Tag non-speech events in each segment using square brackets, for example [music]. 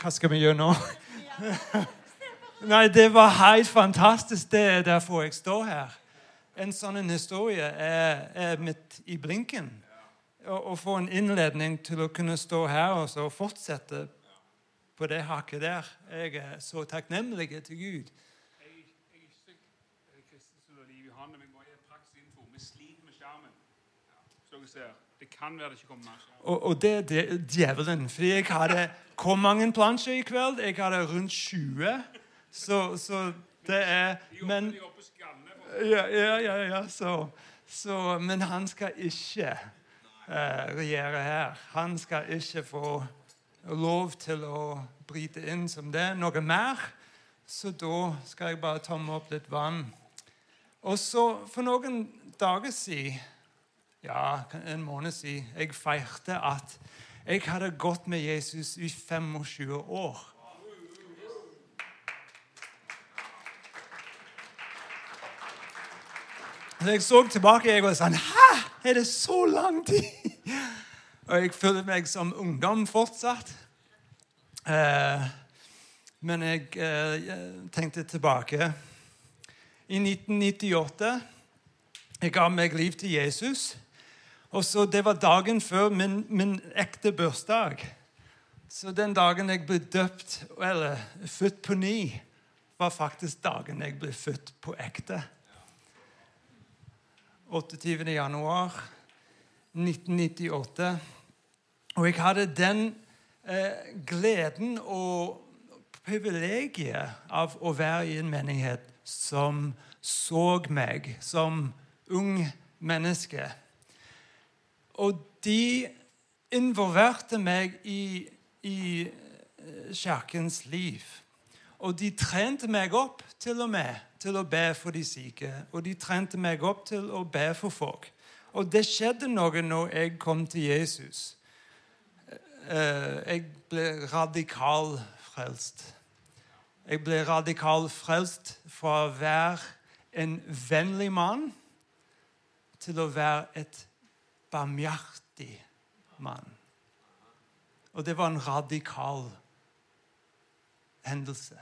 Hva skal vi gjøre nå? Nei, det var helt fantastisk. Det er derfor jeg står her. En sånn historie er, er midt i blinken. Å få en innledning til å kunne stå her og så fortsette på det hakket der. Jeg er så takknemlig til Gud. Jeg, er ikke Kristin og Liv Johanne, men jeg må gi praktisk info. Vi sliter med skjermen. Så dere ser. Kan være det ikke kommer mer. Og, og det er djevelen. Fordi jeg hadde Hvor mange plansjer i kveld? Jeg hadde rundt 20. Så, så det er Men for Ja, ja, ja. ja så, så, men han skal ikke eh, regjere her. Han skal ikke få lov til å bryte inn som det. Noe mer. Så da skal jeg bare tomme opp litt vann. Og så for noen dager siden, ja, en måned siden, jeg feirte at jeg hadde gått med Jesus i 25 år. Så jeg så tilbake jeg og sa Hæ? Er det så lang tid? Og jeg føler meg som ungdom fortsatt. Eh, men jeg eh, tenkte tilbake. I 1998 jeg ga meg liv til Jesus. Og så Det var dagen før min, min ekte bursdag. Så den dagen jeg ble døpt, eller født på ny, var faktisk dagen jeg ble født på ekte. 28. januar 1998. Og jeg hadde den eh, gleden og privilegiet av å være i en menighet som så meg som ung menneske. Og de involverte meg i, i eh, kirkens liv. Og de trente meg opp til og med til å be for de syke. Og de trente meg opp til å be for folk. Og det skjedde noe når jeg kom til Jesus. Eh, Jeg ble radikal frelst. Jeg ble radikal frelst fra å være en vennlig mann til å være et barmhjertig mann. Og det var en radikal hendelse.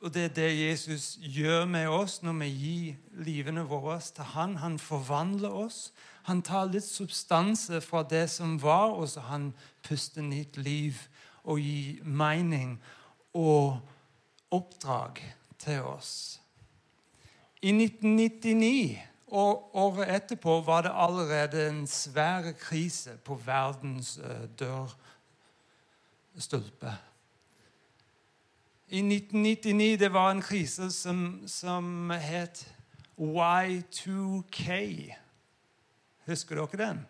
Og det er det Jesus gjør med oss når vi gir livene våre til han. Han forvandler oss. Han tar litt substanse fra det som var, og så han puster nytt liv og gir mening og oppdrag til oss. I 1999 og året etterpå var det allerede en svær krise på verdens dørstulpe. dørstolpe. I 1999 det var en krise som, som het Y2K. Husker dere den?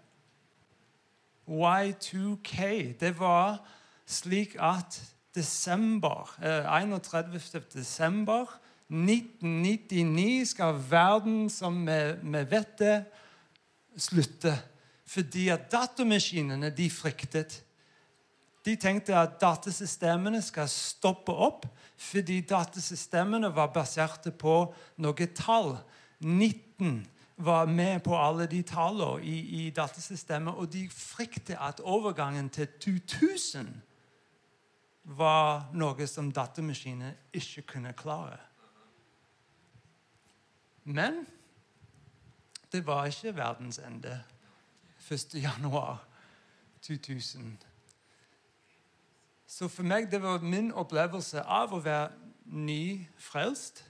Y2K. Det var slik at desember, eh, 31. desember 1999 skal verden som vi, vet det, slutte. Fordi at datamaskinene de fryktet. De tenkte at datasystemene skal stoppe opp fordi datasystemene var basert på noen tall. 19 var med på alle de tallene i, i datasystemet, og de fryktet at overgangen til 2000 var noe som datamaskiner ikke kunne klare. Men det var ikke verdens ende 1. januar 2000. Så for meg det var min opplevelse av å være nyfrelst.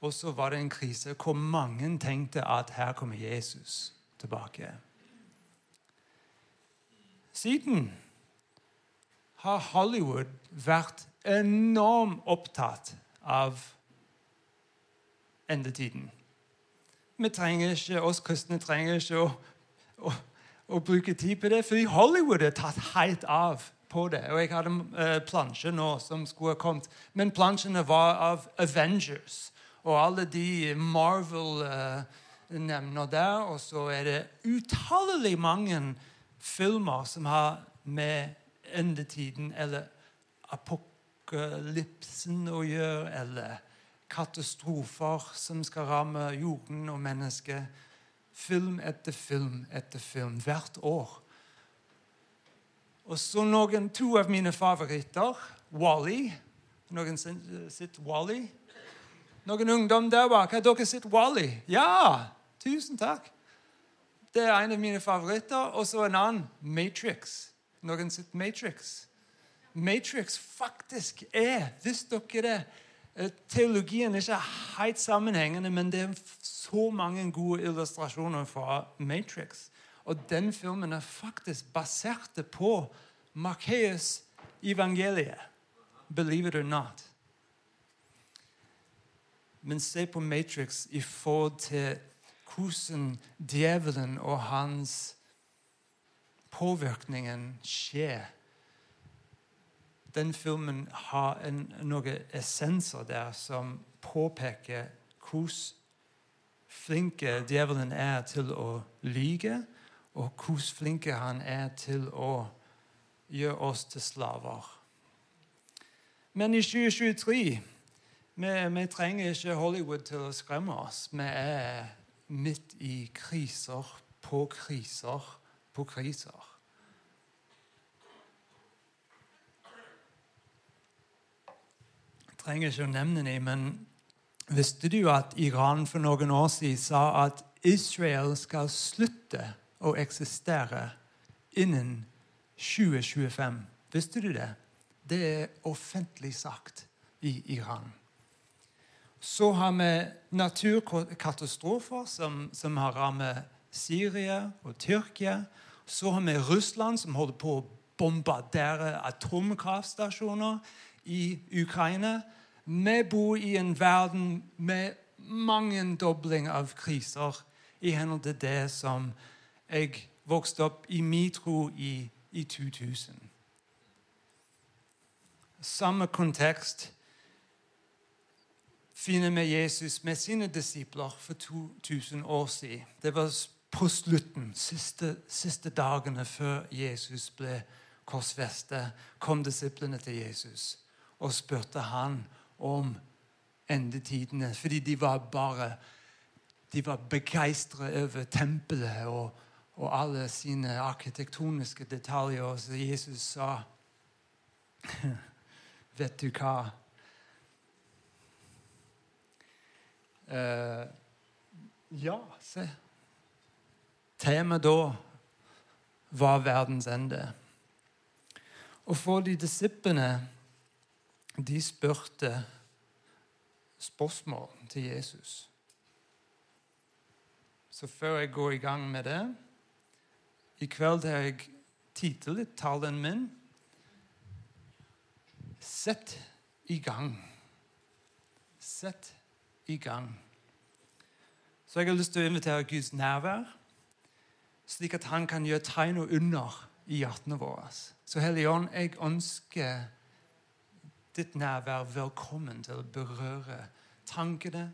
Og så var det en krise hvor mange tenkte at her kommer Jesus tilbake. Siden har Hollywood vært enormt opptatt av endetiden. Vi trenger ikke, oss kristne trenger ikke å, å, å bruke tid på det, fordi Hollywood er tatt helt av på det. Og jeg hadde eh, plansjer nå som skulle ha kommet, men plansjene var av Avengers og alle de Marvel eh, nevner der. Og så er det utallig mange filmer som har med endetiden eller apokalypsen å gjøre, eller katastrofer som skal ramme jorden og mennesket. Film etter film etter film hvert år. Og så noen, to av mine favoritter. Wally. Noen sitt Wally? Noen ungdom der bak. Har dere sett Wally? Ja! Tusen takk. Det er en av mine favoritter. Og så en annen Matrix. Noen sitt Matrix. Matrix faktisk er, hvis dere det Teologien er ikke helt sammenhengende, men det er så mange gode illustrasjoner fra Matrix. Og den filmen er faktisk basert på Markeus evangeliet. Believe it or not. Men se på Matrix i forhold til hvordan djevelen og hans påvirkningen skjer. Den filmen har en, noen essenser der som påpeker hvordan flinke djevelen er til å lyge, og hvordan flinke han er til å gjøre oss til slaver. Men i 2023 vi, vi trenger ikke Hollywood til å skremme oss. Vi er midt i kriser på kriser på kriser. Trenger ikke å nevne dem, men visste du at Iran for noen år siden sa at Israel skal slutte å eksistere innen 2025? Visste du det? Det er offentlig sagt i Iran. Så har vi naturkatastrofer som, som har rammet Syria og Tyrkia. Så har vi Russland, som holder på å bombardere atomkraftstasjoner i Ukraina. Vi bor i en verden med mange dobling av kriser i henhold til det som jeg vokste opp i min tro i, i 2000. Samme kontekst finner vi Jesus med sine disipler for 2000 år siden. Det var på slutten, siste, siste dagene før Jesus ble korsfestet, kom disiplene til Jesus og spurte han om endetidene. Fordi de var bare de var begeistret over tempelet og, og alle sine arkitektoniske detaljer. Og så Jesus sa [laughs] Vet du hva? Uh, ja, se. Temaet da var verdens ende. Og for de disiplene de spurte spørsmål til Jesus. Så før jeg går i gang med det I kveld har jeg titlet talen min 'Sett i gang'. Sett i gang. Så jeg har lyst til å invitere Guds nærvær, slik at han kan gjøre tegn og under i hjertene våre. Så Hellige Ånd, jeg ønsker ditt nærvær velkommen til å berøre tankene,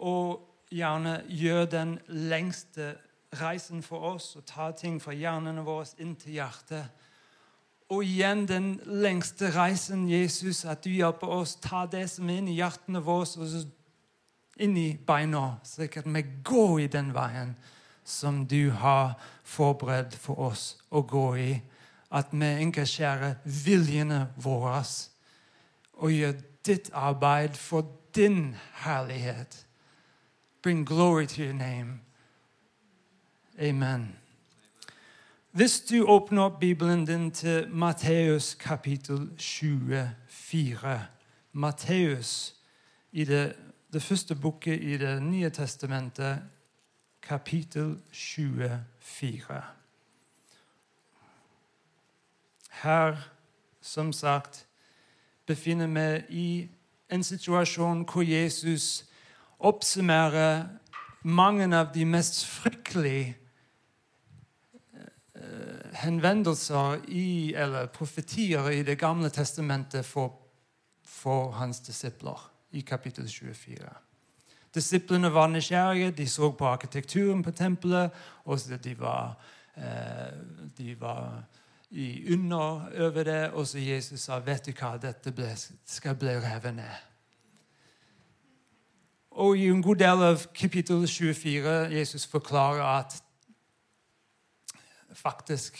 og gjerne gjør den lengste reisen for oss og ta ting fra hjernene våre inn til hjertet. Og igjen den lengste reisen, Jesus, at du hjelper oss ta det som er inn i hjertene våre, og inn i beina, slik at vi går i den veien som du har forberedt for oss å gå i. At vi engasjerer viljene våre og gjør ditt arbeid for din herlighet. Bring glory to your name. Amen. Hvis du åpner opp Bibelen din til Matteus kapittel 24 Matteus i det, det første boket i Det nye testamentet, kapittel 24. Her, som sagt, befinner vi i en situasjon hvor Jesus oppsummerer mange av de mest fryktelige eh, henvendelser i, eller profetier i Det gamle testamentet for, for hans disipler i kapittel 24. Disiplene var nysgjerrige, de så på arkitekturen på tempelet, og de var, eh, de var i under over det, og så Jesus sa vet du hva, dette ble, skal bli revet ned. Og i en god del av kapittel 24 Jesus forklarer at faktisk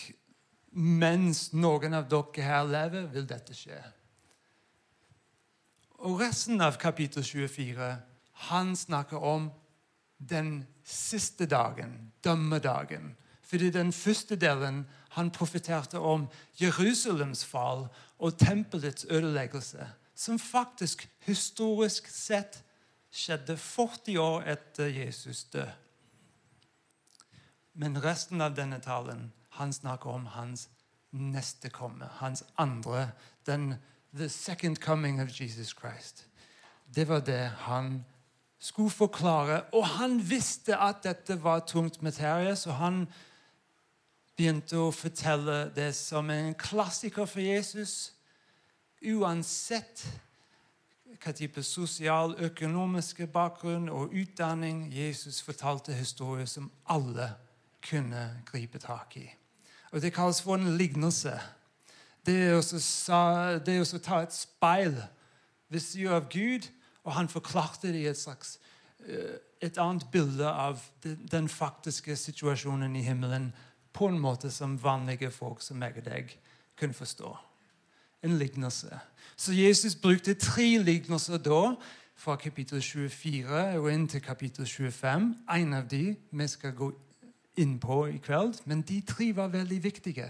mens noen av dere her lever, vil dette skje. Og resten av kapittel 24 han snakker om den siste dagen, dømmedagen. Fordi den første delen han profeterte om Jerusalems fall og tempelets ødeleggelse, som faktisk historisk sett skjedde 40 år etter Jesus død. Men resten av denne talen han snakker om hans neste komme, hans andre, den, the second coming of Jesus Christ. Det var det han skulle forklare. Og han visste at dette var tungt materie, så han begynte å fortelle det som en klassiker for Jesus. Uansett hva type sosial, økonomiske bakgrunn og utdanning Jesus fortalte historier som alle kunne gripe tak i. Og Det kalles for en lignelse. Det er å ta et speil ved siden av Gud, og han forklarte det i et slags eh, et annet bilde av den faktiske situasjonen i himmelen på en måte som vanlige folk som meg og deg kunne forstå. En lignelse. Så Jesus brukte tre lignelser da, fra kapittel 24 og inn til kapittel 25. En av de vi skal gå inn på i kveld, men de tre var veldig viktige.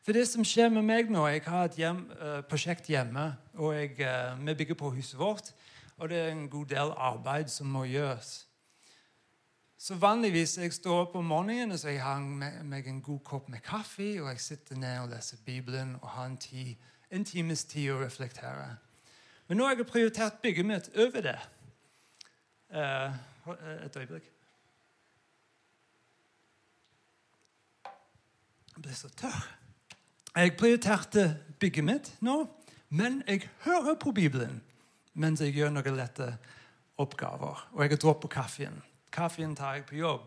For det som skjer med meg nå Jeg har et hjem, uh, prosjekt hjemme, og jeg, uh, vi bygger på huset vårt. Og det er en god del arbeid som må gjøres. Så vanligvis jeg står opp om morgenen og så jeg har meg en god kopp med kaffe, og jeg sitter ned og leser Bibelen og har en, tid, en times tid å reflektere. Men nå har jeg prioritert bygget mitt over det. Uh, et øyeblikk. Jeg ble så tørr. Jeg prioriterte bygget mitt nå, men jeg hører på Bibelen mens jeg gjør noen lette oppgaver. Og jeg har droppet kaffen. Kaffen tar jeg på jobb.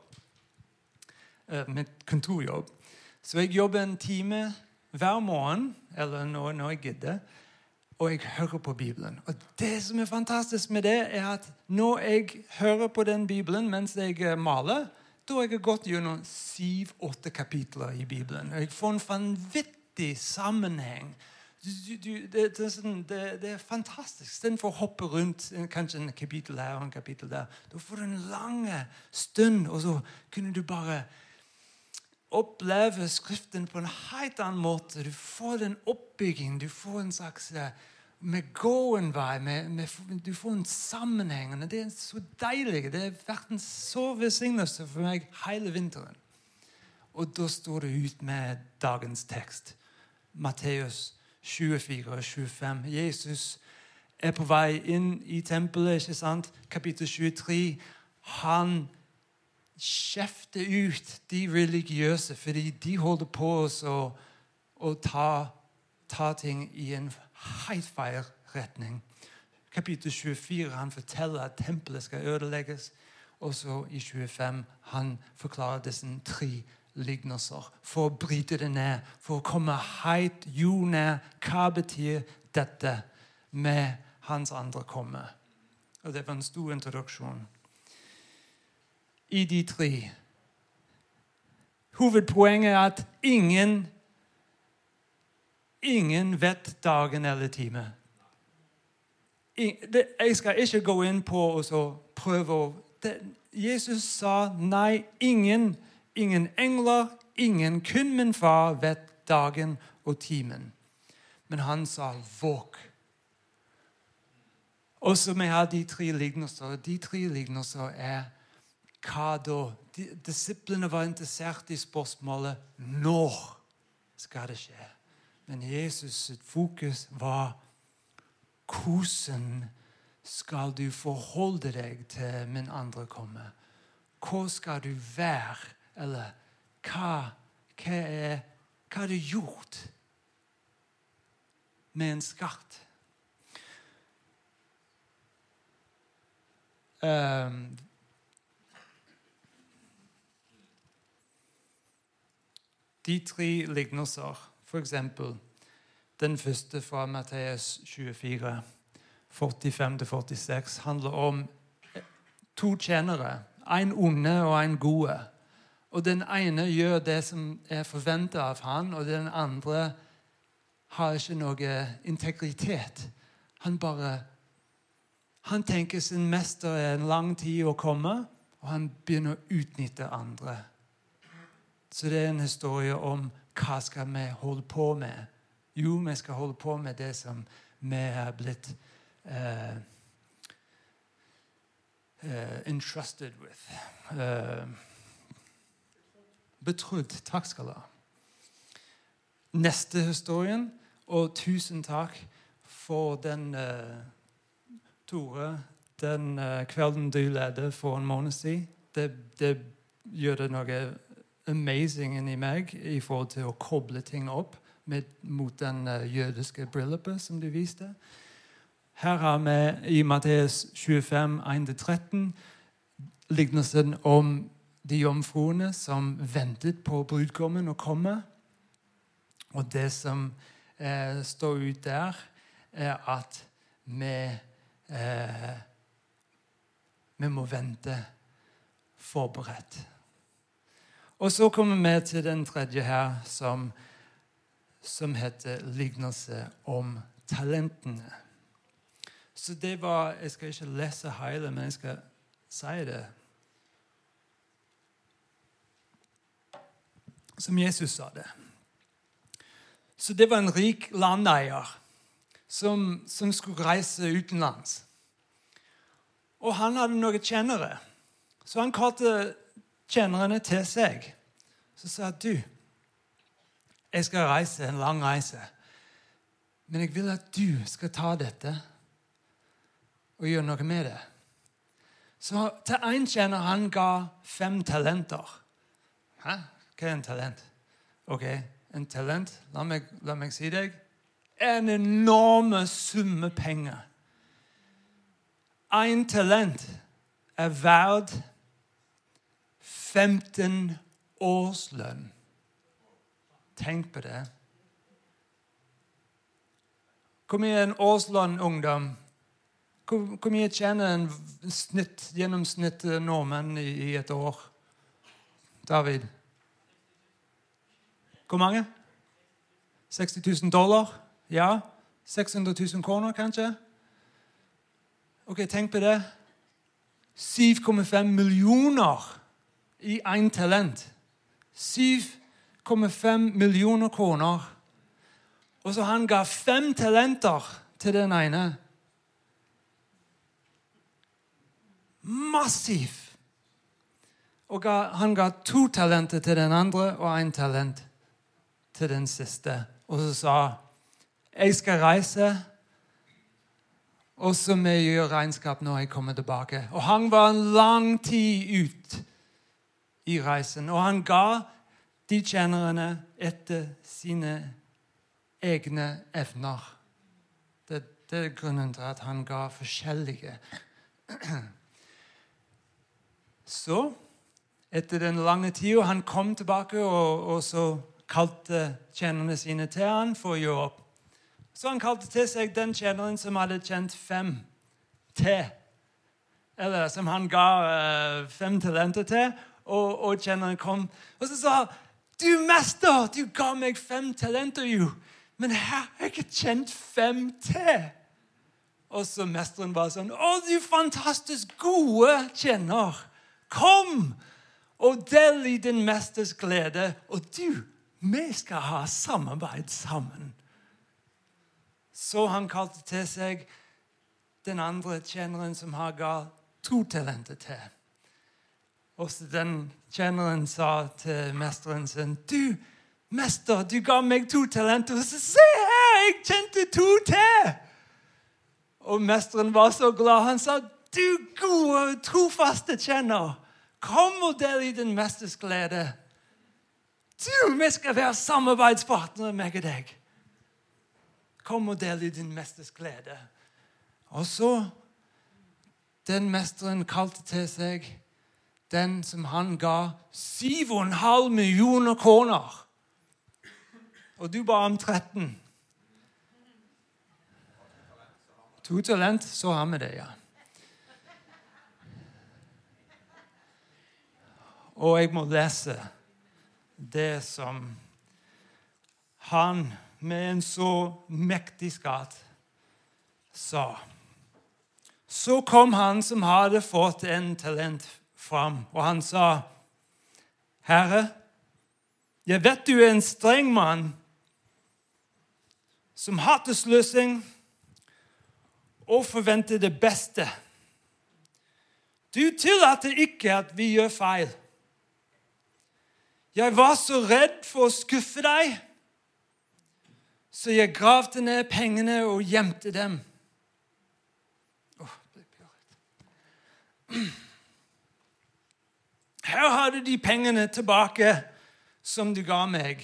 Uh, mitt kontorjobb. Så jeg jobber en time hver morgen, eller når, når jeg gidder, og jeg hører på Bibelen. Og Det som er fantastisk med det, er at når jeg hører på den Bibelen mens jeg eh, maler, da har jeg gått gjennom syv-åtte kapitler i Bibelen. Og jeg får en vanvittig sammenheng du, du, det, det, er sånn, det, det, er fantastisk. Istedenfor å hoppe rundt kanskje en kapittel her og en kapittel der. Da får du en lang stund, og så kunne du bare oppleve Skriften på en helt annen måte. Du får den oppbyggingen. Du får en slags eh, med gåen vei. Med, med, du får en sammenheng. og Det er så deilig. Det har vært en så velsignelse for meg hele vinteren. Og da står det ut med dagens tekst. Matteus 24 og 25. Jesus er på vei inn i tempelet, ikke sant? kapittel 23. Han kjefter ut de religiøse fordi de holder på å ta, ta, ting i en helt feil retning. Kapittel 24 han forteller at tempelet skal ødelegges. Og så i 25 han forklarer disse tre lignelser for å bryte det ned, for å komme heit jo ned. Hva betyr dette med hans andre komme? Og Det var en stor introduksjon. I de tre Hovedpoenget er at ingen Ingen vet dagen eller time. Jeg skal ikke gå inn på og prøve å Jesus sa nei, ingen Ingen engler, ingen, kun min far vet dagen og timen. Men han sa 'våk'. Og så vi har de tre lignelser. De tre lignelser er hva da? Disiplene var interessert i spørsmålet 'når skal det skje?' Men Jesus sitt fokus var 'hvordan skal du forholde deg til min andre komme?' Hvor skal du være eller hva, hva, er, hva er du gjort med en skatt? Um, de tre lignelser, f.eks. den første fra Matteus 24, 45-46, handler om to tjenere. En onde og en gode. Og den ene gjør det som er forventa av han, og den andre har ikke noe integritet. Han bare Han tenker sin mester er en lang tid å komme, og han begynner å utnytte andre. Så det er en historie om hva skal vi holde på med. Jo, vi skal holde på med det som vi er blitt uh, uh, entrusted with. Uh, betrodd. Takk skal du ha. Neste historien, og tusen takk for den Tore, den kvelden du ledet for en måned siden. Det, det gjør det noe amazing inni meg i forhold til å koble ting opp med, mot den uh, jødiske bryllupet som du viste. Her har vi i Matteus 25, 1-13 lignelsen om de jomfruene som ventet på brudgommen å komme. Og det som eh, står ut der, er at vi, eh, vi må vente forberedt. Og så kommer vi til den tredje her, som, som heter 'Lignelse om talentene'. Så det var Jeg skal ikke lese hele, men jeg skal si det. Som Jesus sa det. Så det var en rik landeier som, som skulle reise utenlands. Og han hadde noen kjennere. Så han kalte tjenerne til seg. Så sa du, jeg skal reise en lang reise, men jeg vil at du skal ta dette og gjøre noe med det. Så til én kjenner han ga fem talenter. Hæ? Hva er en talent? Ok, en talent, la meg, la meg si deg, en enorme summe penger. Én talent er verdt 15 årslønn. Tenk på det. Hvor mye er en årslønn, ungdom? Hvor, hvor mye tjener en snitt, gjennomsnitt nordmenn i, i et år? David? Hvor mange? 60 000 dollar? Ja? 600 000 kroner, kanskje? Ok, Tenk på det. 7,5 millioner i én talent. 7,5 millioner kroner. Og så han ga fem talenter til den ene. Massiv. Og han ga to talenter til den andre og én talent til den siste. Og så sa jeg skal reise, og så må jeg gjøre regnskap når jeg kommer tilbake. Og han var en lang tid ut i reisen. Og han ga de tjenerne etter sine egne evner. Det, det, er grunnen til at han ga forskjellige. Så, etter den lange tida, han kom tilbake, og, og så kalte tjenerne sine til han for å gjøre opp. Så han kalte til seg den tjeneren som hadde tjent fem til. Eller som han ga uh, fem talenter til og, og tjeneren kom. Og så sa han, 'Du mester, du ga meg fem talenter, jo.' 'Men her har jeg ikke kjent fem til.' Og så mesteren var sånn, 'Å, du fantastisk gode tjener. Kom og del i din mesters glede.' Og du, vi skal ha samarbeid sammen. Så han kalte til seg den andre tjeneren som han ga to talenter til. Og den tjeneren sa til mesteren sin Du, mester, du ga meg to talenter. Så se her, jeg kjente to til! Og mesteren var så glad. Han sa, du gode, trofaste tjener, kom og del i din mesters glede. Du, vi skal være samarbeidspartnere, meg og deg. Kom og del i din mesters glede. Og så Den mesteren kalte til seg den som han ga 7,5 millioner kroner. Og du ba om 13. To talent, så har vi det, ja. Og jeg må lese det som han med en så mektig skatt sa. Så kom han som hadde fått en talent fram, og han sa, 'Herre, jeg vet du er en streng mann som hater sløsing og forventer det beste.' Du tillater ikke at vi gjør feil. Jeg var så redd for å skuffe deg, så jeg gravde ned pengene og gjemte dem. Her har du de pengene tilbake som du ga meg.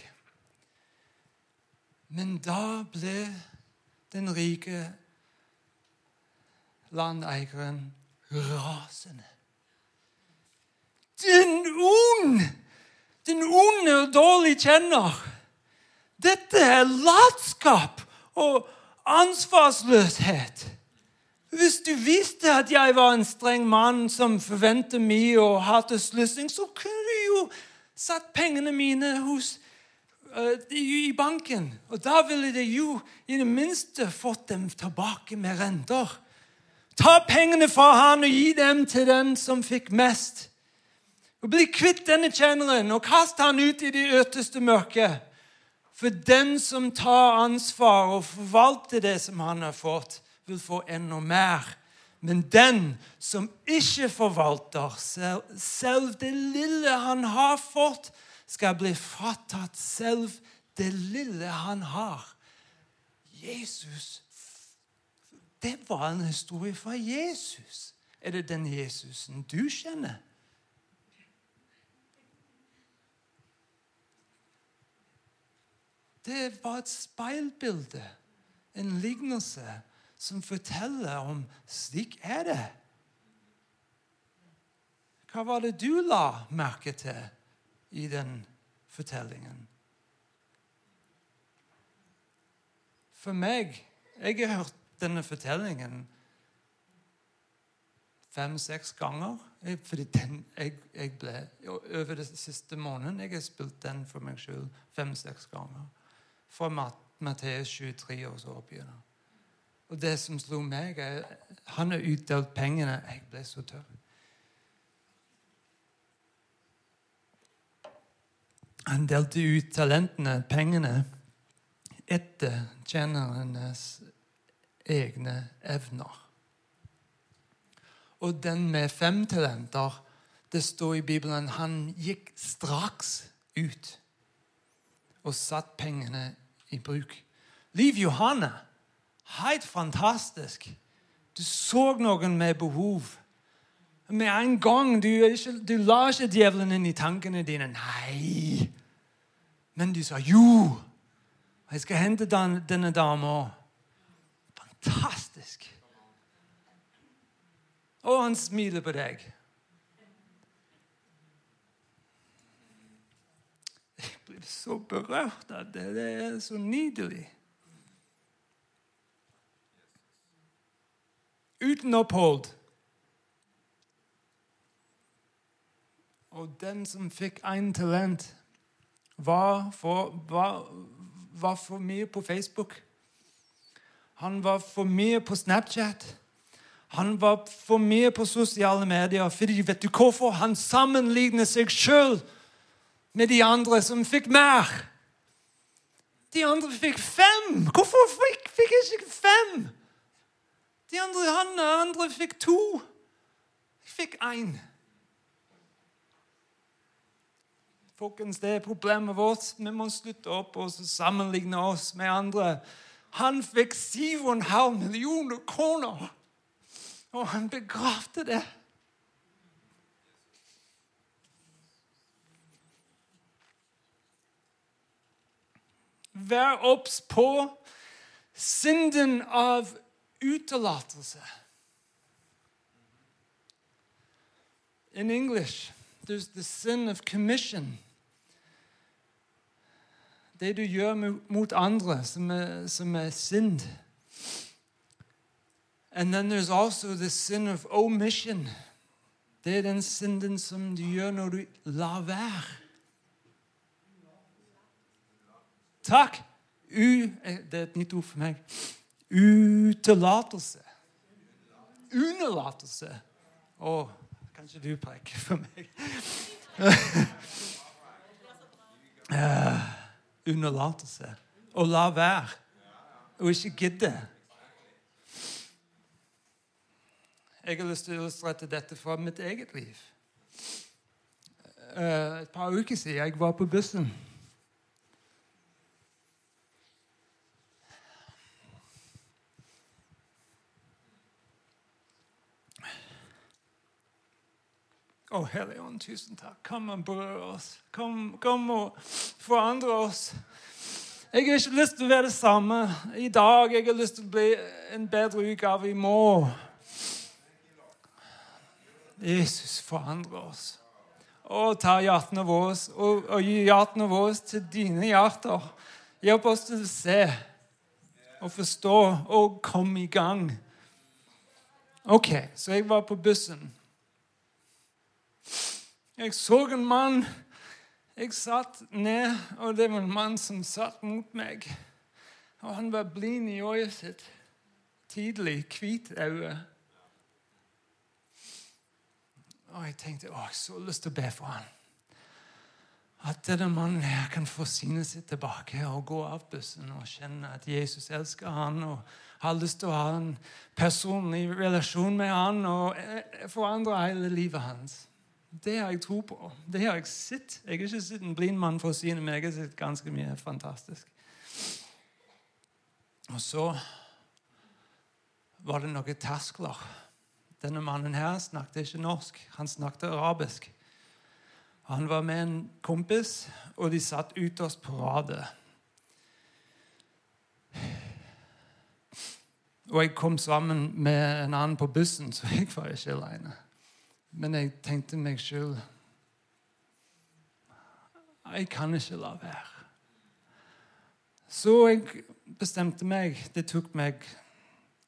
Men da ble den rike landeieren rasende. Den ond! Den onde og dårlig kjenner. Dette er latskap og ansvarsløshet. Hvis du visste at jeg var en streng mann som forventer mye og hater sløsing, så kunne du jo satt pengene mine hos, uh, i banken. Og da ville de jo i det minste fått dem tilbake med renter. Ta pengene fra han og gi dem til den som fikk mest. Og Bli kvitt denne tjeneren og kast han ut i det øteste mørket. For den som tar ansvar og forvalter det som han har fått, vil få enda mer. Men den som ikke forvalter selv, det lille han har fått, skal bli fratatt selv det lille han har. Jesus Det var en historie fra Jesus. Er det den Jesusen du kjenner? Det var et speilbilde, en lignelse, som forteller om slik er det. Hva var det du la merke til i den fortellingen? For meg Jeg har hørt denne fortellingen fem-seks ganger. Fordi den, jeg, jeg ble, Over den siste måneden jeg har spilt den for meg sjøl fem-seks ganger fra Matteus 23 og så begynner. Og det som slo meg, er han har utdelt pengene. Jeg ble så tørr. Han delte ut talentene, pengene, etter tjenernes egne evner. Og den med fem talenter, det står i Bibelen, han gikk straks ut og satt pengene i bruk. Liv Johanne, helt fantastisk. Du så noen med behov. Med en gang. Du, du la ikke djevelen inn i tankene dine. Nei. Men du sa jo. Jeg skal hente den, denne dama. Fantastisk. Og han smiler på deg. Så berørt av det. Det er så nydelig. Uten opphold. Og den som fikk én talent, var for, var, var for mye på Facebook. Han var for mye på Snapchat. Han var for mye på sosiale medier. Fordi vet du hvorfor? Han sammenligner seg sjøl med de andre som fikk mer. De andre fikk fem. Hvorfor fikk, fikk jeg ikke fem? De andre, han andre fikk to. Jeg fikk én. Folkens, Det er problemet vårt. Vi må slutte opp og sammenligne oss med andre. Han fikk 7,5 millioner kroner, og han begravde det. Vær obs på synden av utelatelse. In English, there's the sin of commission. Det du gjør mot andre, som er, som er synd. And then there's also the sin of omission. Det er den synden som du gjør når du lar være. Takk. U, eh, det er et nytt ord for meg. Utelatelse. Unnlatelse. Å, kanskje du preker for meg? [laughs] uh, unnlatelse. Å la være. Å ikke gidde. Jeg har lyst til å illustrere dette fra mitt eget liv. Uh, et par uker siden jeg var på bussen. Å, Hellige Ånd, tusen takk. Kom og berør oss. Kom, kom og forandre oss. Jeg har ikke lyst til å være det samme i dag. Jeg har lyst til å bli en bedre utgave i morgen. Jesus, forandre oss. Og ta hjertene våre og, og gi hjertene våre til dine hjerter. Hjelp oss til å se og forstå og komme i gang. Ok, så jeg var på bussen. Jeg så en mann. Jeg satt ned, og det var en mann som satt mot meg. Og han var blind i øyet sitt. Tidlig, hvit øye. Og jeg tenkte å, jeg så lyst til å be for han. At denne mannen her kan få synet sitt tilbake og gå av bussen og kjenne at Jesus elsker han og har lyst til å ha en personlig relasjon med han og eh, forandre hele livet hans. Det har jeg tro på. Det har jeg sett. Jeg har ikke sett en blind mann for å si det, men jeg har sett ganske mye fantastisk. Og så var det noen terskler. Denne mannen her snakket ikke norsk. Han snakket arabisk. Han var med en kompis, og de satt ytterst på radet. Og jeg kom sammen med en annen på bussen, så jeg var ikke alene. Men jeg tenkte meg sjøl Jeg kan ikke la være. Så jeg bestemte meg. Det tok meg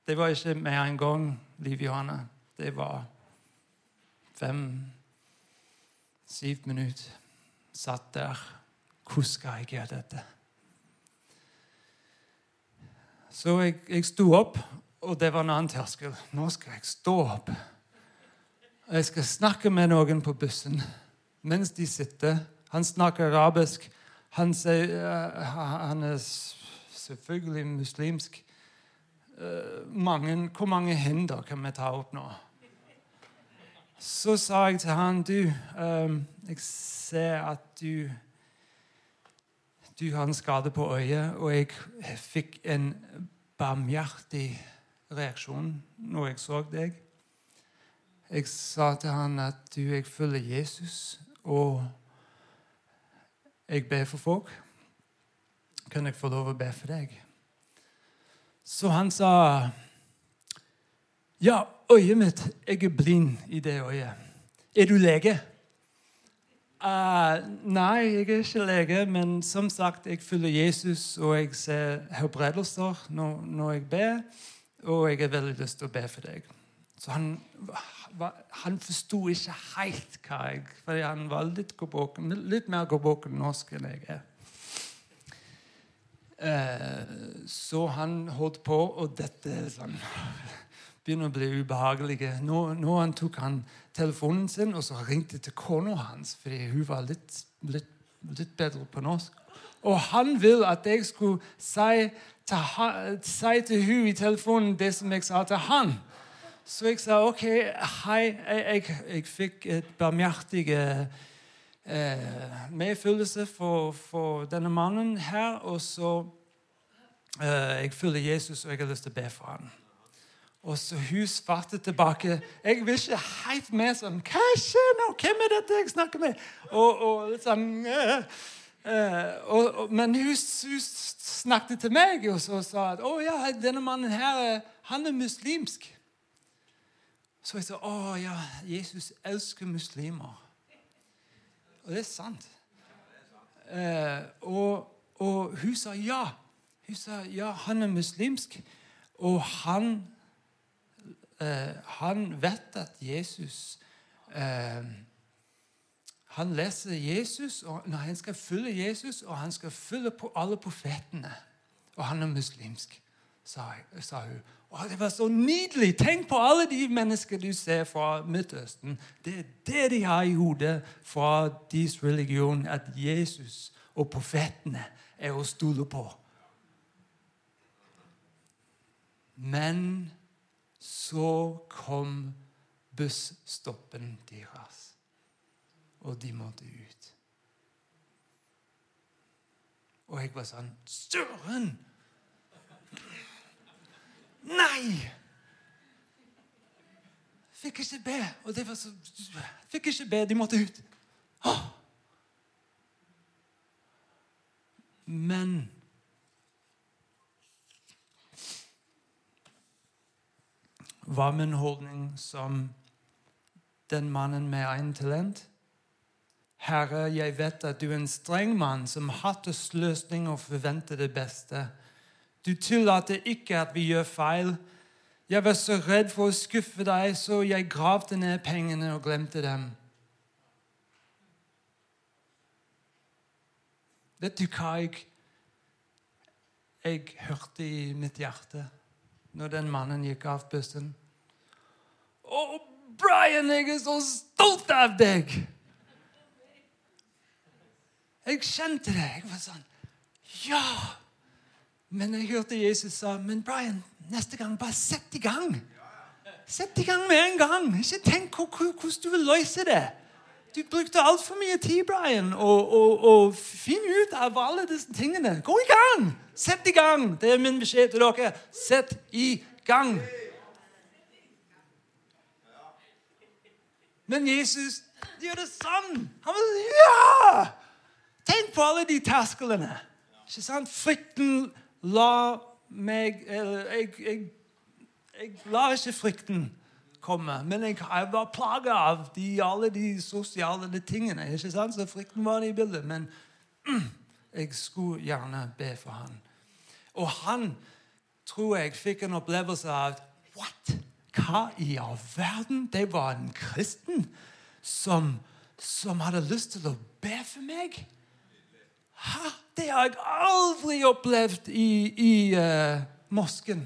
Det var ikke med en gang, Liv Johanne. Det var fem-syv minutter. Satt der. Hvordan skal jeg gjøre dette? Så jeg, jeg sto opp, og det var en annen terskel. Nå skal jeg stå opp. Og jeg skal snakke med noen på bussen mens de sitter. Han snakker arabisk. Han, sier, han er selvfølgelig muslimsk. Eh, mange, hvor mange hinder kan vi ta opp nå? Så sa jeg til han du, um, jeg ser at du du har en skade på øyet, og jeg fikk en barmhjertig reaksjon når jeg så deg. Jeg sa til han at du, jeg følger Jesus, og jeg ber for folk. Kan jeg få lov å be for deg? Så han sa Ja, øyet mitt Jeg er blind i det øyet. Er du lege? Uh, nei, jeg er ikke lege, men som sagt, jeg følger Jesus, og jeg ser helbredelser når, når jeg ber, og jeg har veldig lyst til å be for deg. Så han han forsto ikke helt hva jeg Fordi han var litt, gåboken, litt mer gåboken norsk enn jeg er. Eh, så han holdt på, og dette sånn, begynner å bli ubehagelig. Nå, nå han tok han telefonen sin og så ringte til kona hans, fordi hun var litt, litt, litt bedre på norsk. Og han ville at jeg skulle si til, si til hun i telefonen det som jeg sa til han. Så jeg sa OK, hei. Jeg, jeg, jeg fikk et barmhjertig eh, medfølelse for, for, denne mannen her. Og så eh, Jeg følger Jesus, og jeg har lyst til å be for ham. Og så hun svarte tilbake Jeg vil ikke helt med sånn Hva skjer nå? Hvem er dette jeg snakker med? Og, og litt sånn uh, uh, og, og, Men hun, hun, snakket til meg og så sa at å ja, denne mannen her, han er muslimsk. Så jeg sa å ja, Jesus elsker muslimer. Og det er sant. Eh, og, og, hun sa ja. Hun sa ja, han er muslimsk, og han, eh, han vet at Jesus eh, Han leser Jesus, og når han skal følge Jesus, og han skal følge på alle profetene. Og han er muslimsk, sa, sa hun. Å, Det var så nydelig! Tenk på alle de mennesker du ser fra Midtøsten. Det er det de har i hodet fra deres religion, at Jesus og profetene er å stole på. Men så kom busstoppen deres, og de måtte ut. Og jeg var sånn Søren! Nei! Fikk ikke be. Og det var så Fikk ikke be. De måtte ut. Åh. Men var min holdning som den mannen med én talent? Herre, jeg vet at du er en streng mann som hater sløsning og forventer det beste. Du tillater ikke at vi gjør feil. Jeg var så redd for å skuffe deg, så jeg gravde ned pengene og glemte dem. Vet du hva jeg, jeg hørte i mitt hjerte når den mannen gikk av bussen? Å, Brian, jeg er så stolt av deg! Jeg kjente det. Jeg var sånn Ja! Men jeg hørte Jesus sa, men Brian, neste gang, bare sett i gang. Sett i gang med en gang. Ikke tenk hvordan du vil løse det. Du brukte altfor mye tid, Brian, og, og, og finn ut av alle disse tingene. Gå i gang! Sett i gang! Det er min beskjed til dere. Sett i gang. Men Jesus gjør det sånn. Han vil, ja! Tenk på alle de terskelene. Ikke sant? Frykten la meg jeg, jeg, jeg, la ikke frykten komme, men jeg, jeg var plaga av de, alle de sosiale tingene. ikke sant? Så frykten var i bildet. Men [clears throat] jeg skulle gjerne be for han. Og han tror jeg fikk en opplevelse av What? Hva i all verden? Det var en kristen som, som hadde lyst til å be for meg? Det har jeg aldri opplevd i, i uh, mosken.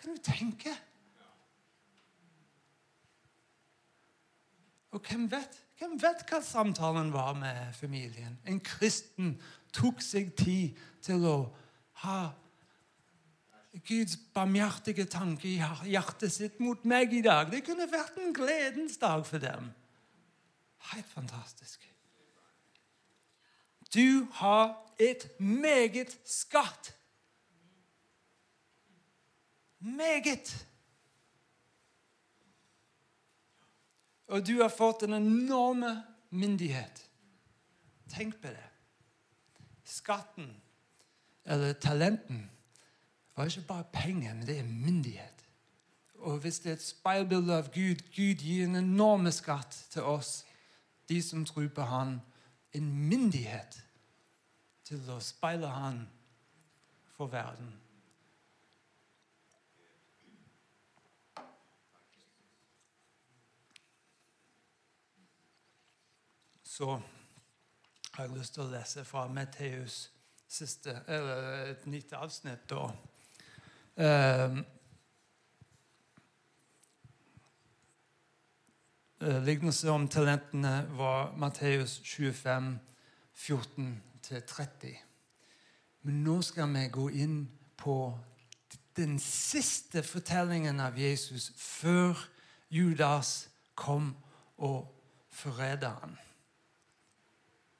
Kan du tenke? Og hvem vet? Hvem vet hva samtalen var med familien? En kristen tok seg tid til å ha Guds barmhjertige tanke i hjertet sitt mot meg i dag. Det kunne vært en gledens dag for dem. Helt fantastisk. Du har et meget skatt. Meget. Og du har fått en enorme myndighet. Tenk på det. Skatten, eller talenten, var ikke bare penger, men det er myndighet. Og hvis det er et speilbilde av Gud Gud gir en enorm skatt til oss, de som tror på Han, en myndighet til å speile Han for verden. Så har jeg lyst til å lese fra Matteus siste, eller et nytt avsnitt. da. Uh, Lignelse om talentene var Matteus 25, 14-30. Men nå skal vi gå inn på den siste fortellingen av Jesus før Judas kom og forræda ham.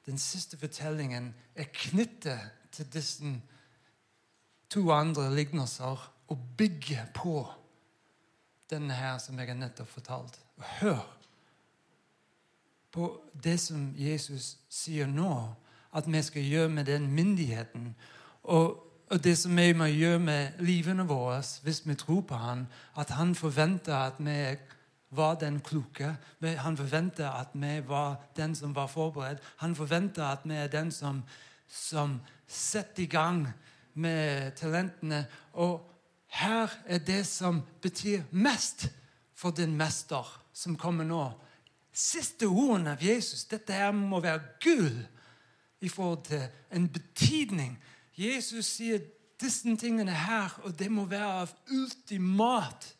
Den siste fortellingen er knyttet til disse to andre lignelser og bygger på denne her som jeg har nettopp fortalt. Hør på det som Jesus sier nå at vi skal gjøre med den myndigheten. Og, og det som vi må gjøre med livene våre hvis vi tror på Han, at Han forventer at vi var den kloke. Han forventer at vi var den som var forberedt. Han forventer at vi er den som, som setter i gang med talentene. Og her er det som betyr mest for din mester som kommer nå. Siste ordene av Jesus. Dette her må være gull i forhold til en betydning. Jesus sier disse tingene her, og det må være av ultimat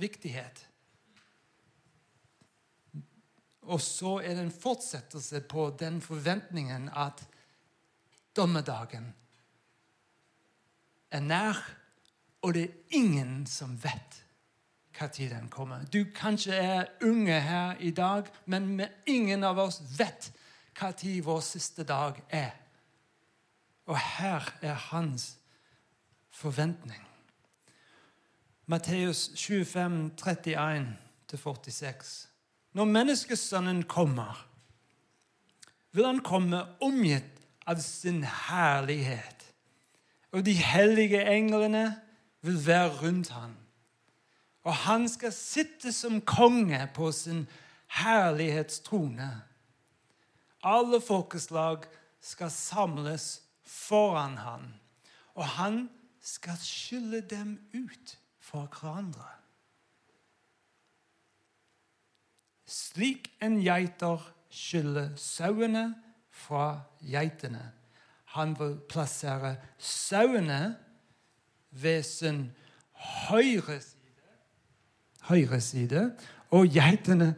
viktighet. Og så er det en fortsettelse på den forventningen at dommedagen er nær, og det er ingen som vet når den kommer. Du kanskje er unge her i dag, men ingen av oss vet når vår siste dag er. Og her er hans forventning. Matteus 25, 31-46. Når menneskesønnen kommer, vil han komme omgitt av sin herlighet. Og de hellige englene vil være rundt ham. Og han skal sitte som konge på sin herlighetstrone. Alle folkeslag skal samles foran han, og han skal skylle dem ut for hverandre. Slik en geiter skyller sauene fra geitene. Han vil plassere sauene ved sin høyre side, høyre side og geitene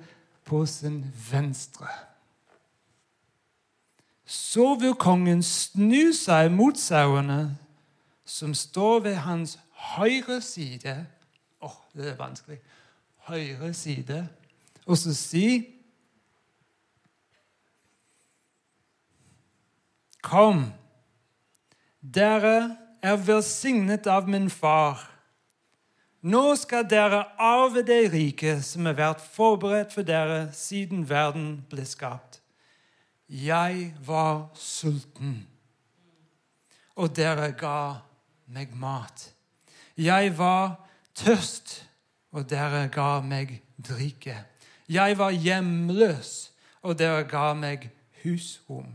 på sin venstre. Så vil kongen snu seg mot sauene som står ved hans høyre side Åh, oh, det er vanskelig. Høyre side. Og så si Kom, dere er velsignet av min far. Nå skal dere arve det riket som har vært forberedt for dere siden verden ble skapt. Jeg var sulten, og dere ga meg mat. Jeg var tørst, og dere ga meg drikke. Jeg var hjemløs, og dere ga meg husrom.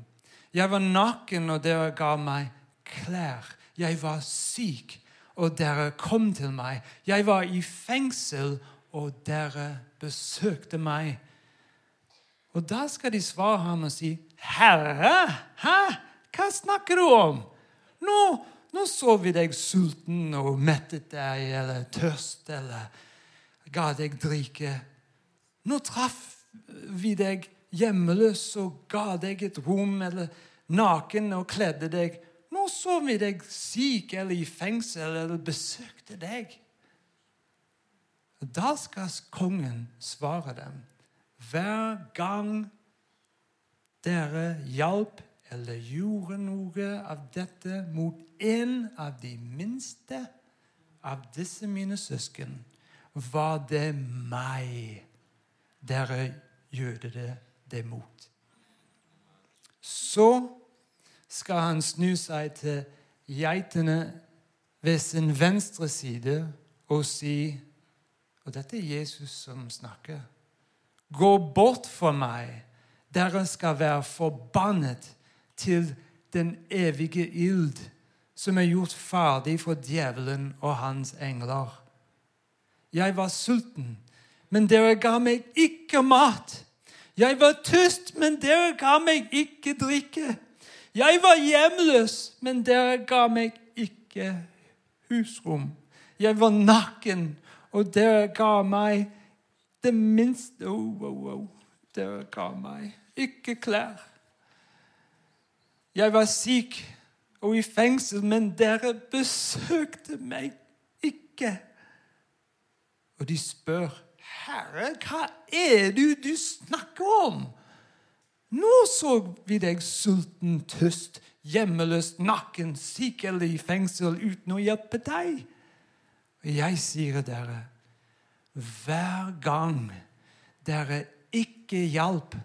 Jeg var naken, og dere ga meg klær. Jeg var syk, og dere kom til meg. Jeg var i fengsel, og dere besøkte meg. Og da skal de svare ham og si, 'Herre, hæ? hva snakker du om?' Nå, nå så vi deg sulten og mettet deg, eller tørst, eller ga deg drikke. Nå traff vi deg hjemmeløs og ga deg et rom, eller naken og kledde deg. Nå så vi deg syk eller i fengsel eller besøkte deg. Da skal kongen svare dem. Hver gang dere hjalp eller gjorde noe av dette mot en av de minste av disse mine søsken, var det meg dere gjorde det, mot. Så skal han snu seg til geitene ved sin venstre side og si Og dette er Jesus som snakker. Gå bort fra meg. Dere skal være forbannet til den evige ild som er gjort ferdig for djevelen og hans engler. Jeg var sulten, men dere ga meg ikke mat. Jeg var tyst, men dere ga meg ikke drikke. Jeg var hjemløs, men dere ga meg ikke husrom. Jeg var naken, og dere ga meg det minste oh, oh, oh. Dere ga meg ikke klær. Jeg var syk og i fengsel, men dere besøkte meg ikke. Og de spør, 'Herre, hva er det du snakker om?' Nå så vi deg sulten, tøst, hjemmeløs, nakken, sikkerlig i fengsel uten å hjelpe deg. Og jeg sier dere, hver gang dere ikke hjalp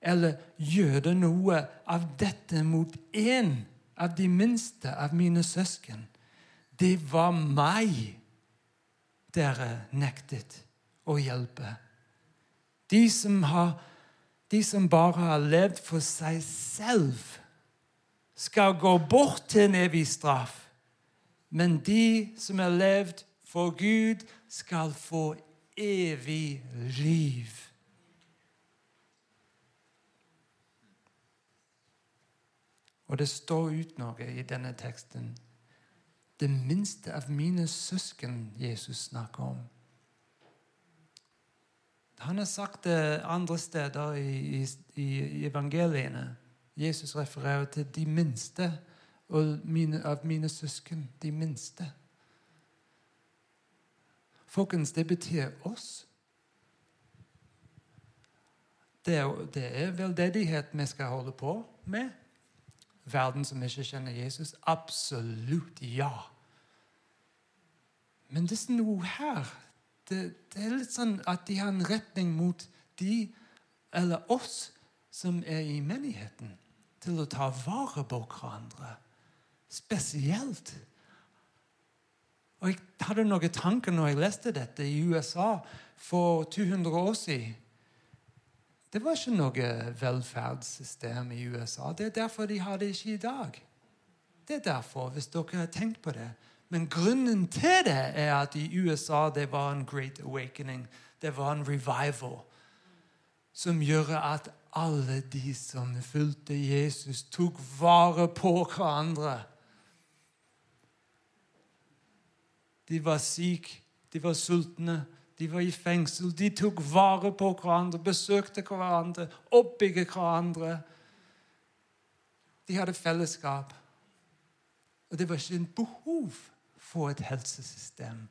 eller gjør noe av dette mot én av de minste av mine søsken. Det var meg dere nektet å hjelpe. De som, har, de som bare har levd for seg selv, skal gå bort til en evig straff. Men de som har levd for Gud, skal få evig liv. Og det står ut noe i denne teksten. Det minste av mine søsken Jesus snakker om. Han har sagt det andre steder i, i, i evangeliene. Jesus refererer til de minste mine, av mine søsken. De minste. Folkens, det betyr oss. Det det er veldedighet vi skal holde på med. Verden som ikke kjenner Jesus? Absolutt ja. Men det er noe her det, det, er litt sånn at de har en retning mot de, eller oss, som er i menigheten, til å ta vare på hverandre. Spesielt. Og Jeg hadde noen tanker når jeg leste dette i USA for 200 år siden. Det var ikke noe velferdssystem i USA. Det er derfor de har det ikke i dag. Det er derfor, hvis dere har tenkt på det. Men grunnen til det er at i USA det var en great awakening. Det var en revival som gjør at alle de som fulgte Jesus, tok vare på hverandre. De var syke, de var sultne, de var i fengsel. De tok vare på hverandre, besøkte hverandre, oppbygde hverandre. De hadde fellesskap. Og det var ikke en behov få et helsesystem.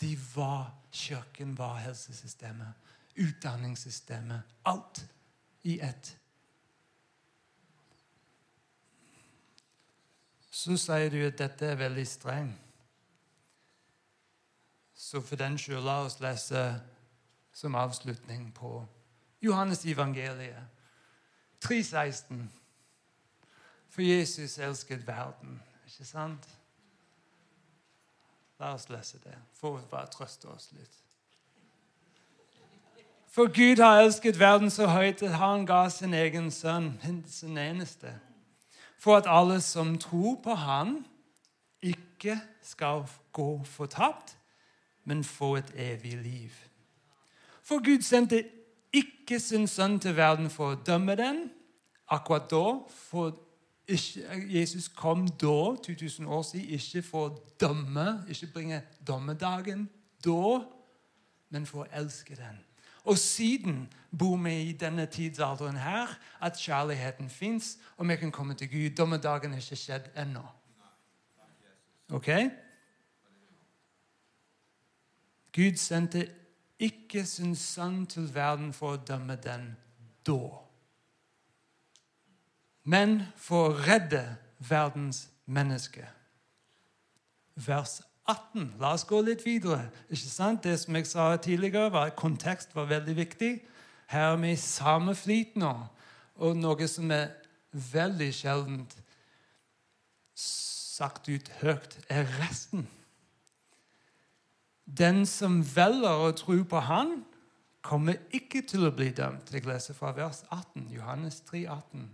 De var, Kirken var helsesystemet, utdanningssystemet. Alt i ett. Så sier du at dette er veldig strengt. Så for den skyld, la oss lese som avslutning på Johannes evangeliet 3,16. For Jesus elsket verden. Ikke sant? La oss lese det for å bare trøste oss litt. For Gud har elsket verden så høyt at han ga sin egen sønn, sin eneste, for at alle som tror på han, ikke skal gå fortapt, men få et evig liv. For Gud sendte ikke sin sønn til verden for å dømme den, akkurat da, for Jesus kom da, 2000 år siden, ikke for å dømme, ikke bringe dommedagen da, men for å elske den. Og siden bor vi i denne tidsalderen her, at kjærligheten fins, og vi kan komme til Gud. Dommedagen er ikke skjedd ennå. Ok? Gud sendte ikke sin sønn til verden for å dømme den da men for å redde verdens menneske. Vers 18. La oss gå litt videre. Ikke sant? Det som jeg sa tidligere, var kontekst var veldig viktig. Her er vi i samme flyt nå. Og noe som er veldig sjeldent sagt ut høyt, er resten. Den som velger å tro på Han, kommer ikke til å bli dømt. Jeg leser fra vers 18, Johannes 3, 18.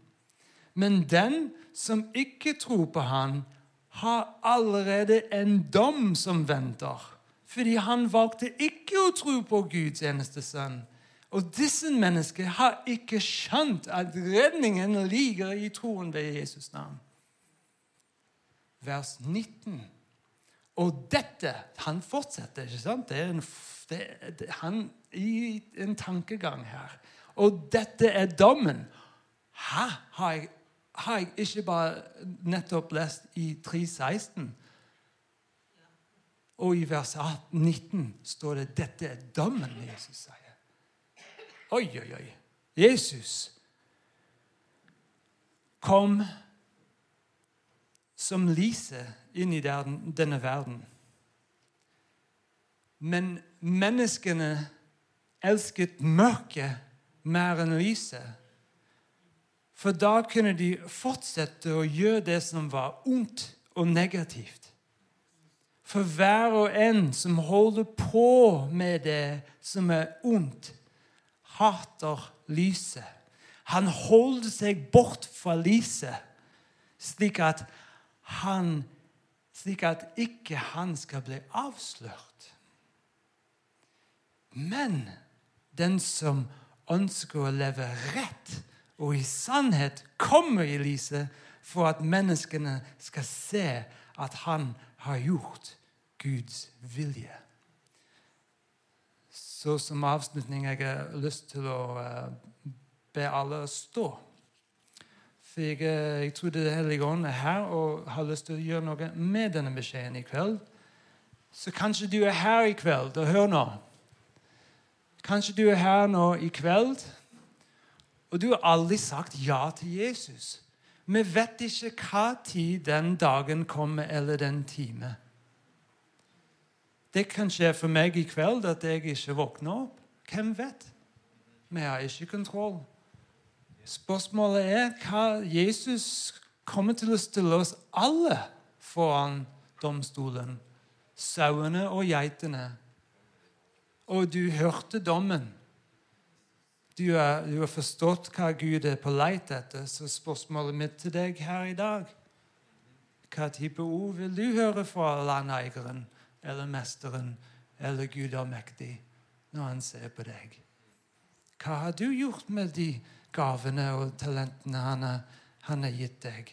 Men den som ikke tror på han, har allerede en dom som venter. Fordi han valgte ikke å tro på Guds eneste sønn. Og disse menneskene har ikke skjønt at redningen ligger i troen ved Jesus navn. Vers 19. Og dette Han fortsetter, ikke sant? Det er en, det, det, han i en tankegang her. Og dette er dommen. Hæ? Har jeg har jeg ikke bare nettopp lest i 3.16. Og i vers 18, 19 står det 'Dette er dommen', Jesus sier. Oi, oi, oi. Jesus kom som lyset inn i denne verden. Men menneskene elsket mørket mer enn lyset. For da kunne de fortsette å gjøre det som var ondt og negativt. For hver og en som holder på med det som er ondt, hater lyset. Han holder seg bort fra lyset, slik at han slik at ikke han skal bli avslørt. Men den som ønsker å leve rett og i sannhet, kommer i lyset for at menneskene skal se at han har gjort Guds vilje. Så som avslutning jeg har lyst til å eh, be alle stå. For jeg, eh, jeg tror Det hellige ånd er her og har lyst til å gjøre noe med denne beskjeden i kveld. Så kanskje du er her i kveld, og hør nå. Kanskje du er her nå i kveld, og du har aldri sagt ja til Jesus. Vi vet ikke hva tid den dagen kommer, eller den time. Det kan skje for meg i kveld at jeg ikke våkner opp. Hvem vet? Vi har ikke kontroll. Spørsmålet er hva Jesus kommer til å stille oss alle foran domstolen. Sauene og geitene. Og du hørte dommen. Du har, forstått hva Gud er på leit etter, så spørsmålet mitt til deg her i dag Hva type ord vil du høre fra landeieren eller mesteren eller Gud allmektig når han ser på deg? Hva har du gjort med de gavene og talentene han har, han har gitt deg?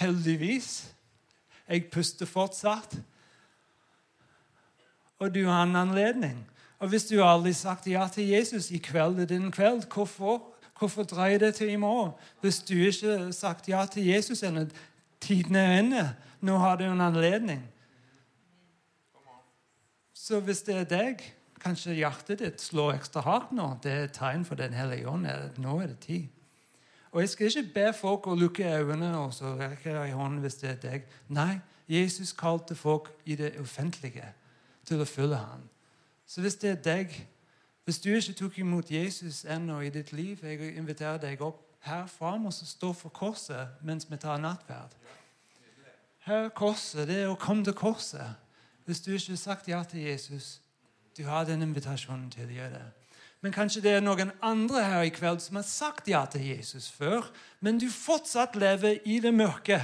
Heldigvis. Jeg puster fortsatt. Og du har en anledning. Og hvis du aldri sagt ja til Jesus i kveld er din kveld, hvorfor? Hvorfor dreier det til i morgen? Hvis du ikke har sagt ja til Jesus ennå, tiden er inne. Nå har du en anledning. Så hvis det er deg, kanskje hjertet ditt slår ekstra hardt nå. Det er et tegn for Den hellige ånd. Nå er det tid. Og Jeg skal ikke be folk å lukke øynene og så rekke i hånden hvis det er deg. Nei, Jesus kalte folk i det offentlige til å følge ham. Så hvis det er deg, hvis du ikke tok imot Jesus ennå i ditt liv, jeg inviterer deg opp her fram og stå for korset mens vi tar nattverd. Her korset, det er å komme til korset. Hvis du ikke har sagt ja til Jesus, du har den invitasjonen til å gjøre det. Men kanskje det er noen andre her i kveld som har sagt ja til Jesus før, men du fortsatt lever i det mørke.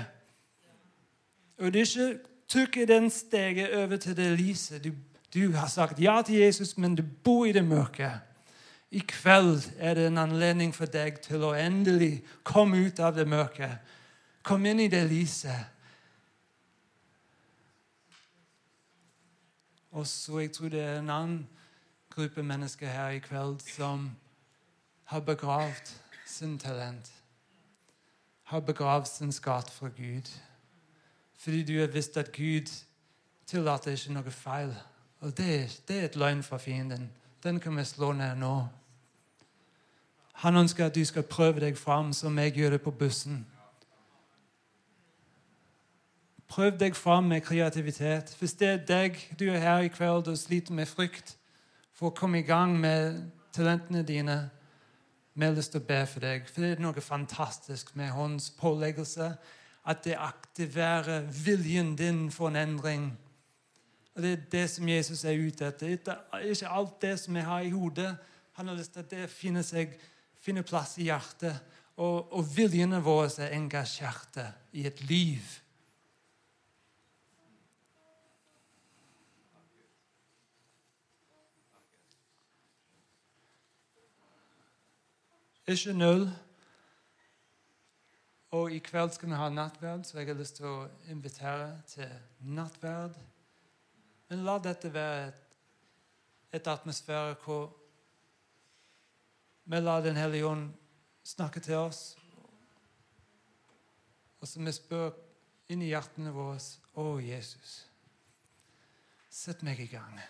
Og du ikke tok den steget over til det lyset. Du du har sagt ja til Jesus, men du bor i det mørke. I kveld er det en anledning for deg til å endelig komme ut av det mørke. Kom inn i det lyset. Og så jeg tror det er en annen gruppe mennesker her i kveld som har begravd sin talent. Har begravd sin skatt for Gud. Fordi du har visst at Gud tillater ikke noe feil. Og det, det er et løgn fra fienden. Den kan vi slå ned nå. Han ønsker at du skal prøve deg fram som jeg gjør det på bussen. Prøv deg fram med kreativitet. Hvis det er deg du er her i kveld og sliter med frykt for å komme i gang med talentene dine, vi har lyst til å be for deg. For det er noe fantastisk med hans påleggelse. At det aktiverer viljen din for en endring. Og Det er det som Jesus er ute etter. Ikke alt det som jeg har i hodet. Han har lyst til at det finner, seg, finner plass i hjertet. Og, og viljene våre er engasjerte i et liv. Ikke null. Og i kveld skal vi ha nattverd, så jeg har lyst til å invitere til nattverd. Men la dette være et, et atmosfære hvor vi lar Den hellige ånd snakke til oss. Og så vi spør inn i hjertene våre Å, Jesus, sett meg i gang.